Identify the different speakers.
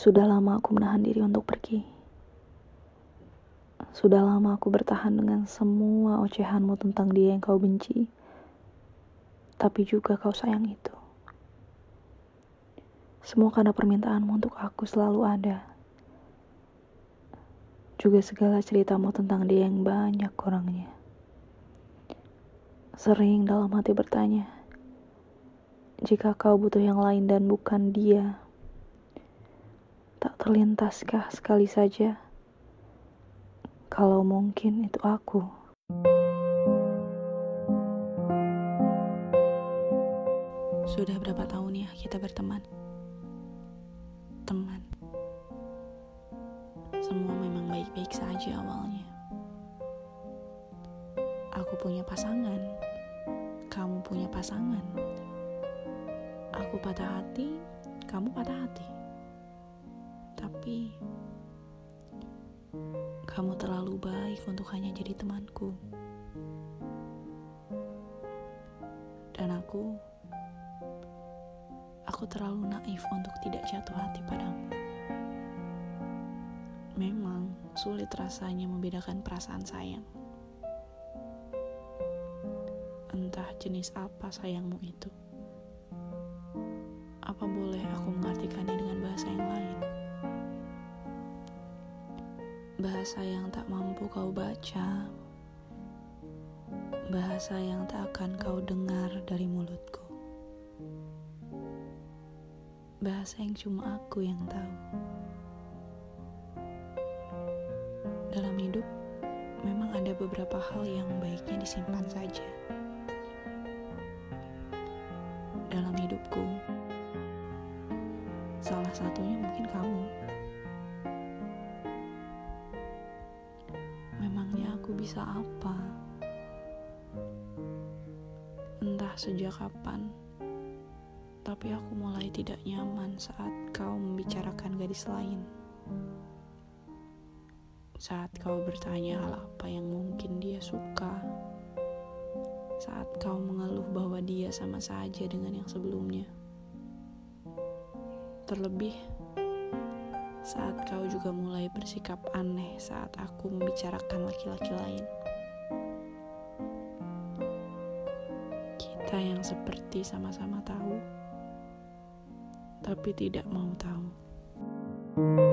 Speaker 1: Sudah lama aku menahan diri untuk pergi. Sudah lama aku bertahan dengan semua ocehanmu tentang dia yang kau benci, tapi juga kau sayang itu. Semua karena permintaanmu untuk aku selalu ada. Juga segala ceritamu tentang dia yang banyak kurangnya. Sering dalam hati bertanya, jika kau butuh yang lain dan bukan dia, terlintaskah sekali saja kalau mungkin itu aku?
Speaker 2: Sudah berapa tahun ya kita berteman? Teman. Semua memang baik-baik saja awalnya. Aku punya pasangan, kamu punya pasangan. Aku patah hati, kamu patah hati. Tapi kamu terlalu baik untuk hanya jadi temanku. Dan aku aku terlalu naif untuk tidak jatuh hati padamu. Memang sulit rasanya membedakan perasaan sayang. Entah jenis apa sayangmu itu. Apa boleh aku mengartikannya dengan bahasa yang Bahasa yang tak mampu kau baca. Bahasa yang tak akan kau dengar dari mulutku. Bahasa yang cuma aku yang tahu. Dalam hidup, memang ada beberapa hal yang baiknya disimpan saja. Dalam hidupku, salah satunya mungkin kamu. Bisa apa? Entah sejak kapan, tapi aku mulai tidak nyaman saat kau membicarakan gadis lain. Saat kau bertanya hal apa yang mungkin dia suka, saat kau mengeluh bahwa dia sama saja dengan yang sebelumnya. Terlebih saat kau juga mulai bersikap aneh saat aku membicarakan laki-laki lain. Kita yang seperti sama-sama tahu, tapi tidak mau tahu.